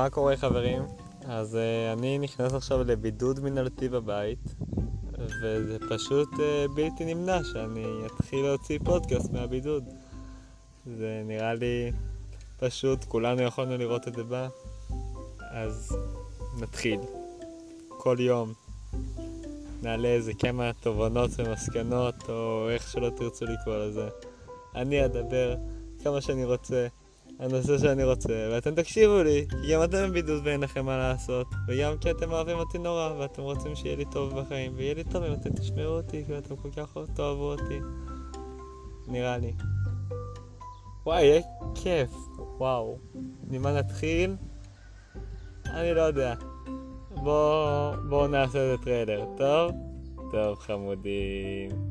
מה קורה חברים? אז uh, אני נכנס עכשיו לבידוד מנהלתי בבית, וזה פשוט uh, בלתי נמנע שאני אתחיל להוציא פודקאסט מהבידוד. זה נראה לי פשוט, כולנו יכולנו לראות את זה בה, אז נתחיל. כל יום נעלה איזה כמה תובנות ומסקנות, או איך שלא תרצו לקרוא לזה. אני אדבר כמה שאני רוצה. הנושא שאני רוצה, ואתם תקשיבו לי, כי גם אתם בבידוד ואין לכם מה לעשות, וגם כי אתם אוהבים אותי נורא, ואתם רוצים שיהיה לי טוב בחיים, ויהיה לי טוב אם אתם תשמעו אותי, כי אתם כל כך תאהבו אותי. נראה לי. וואי, יהיה כיף. וואו. ממה נתחיל? אני לא יודע. בואו בוא נעשה את טריילר, טוב? טוב, חמודים.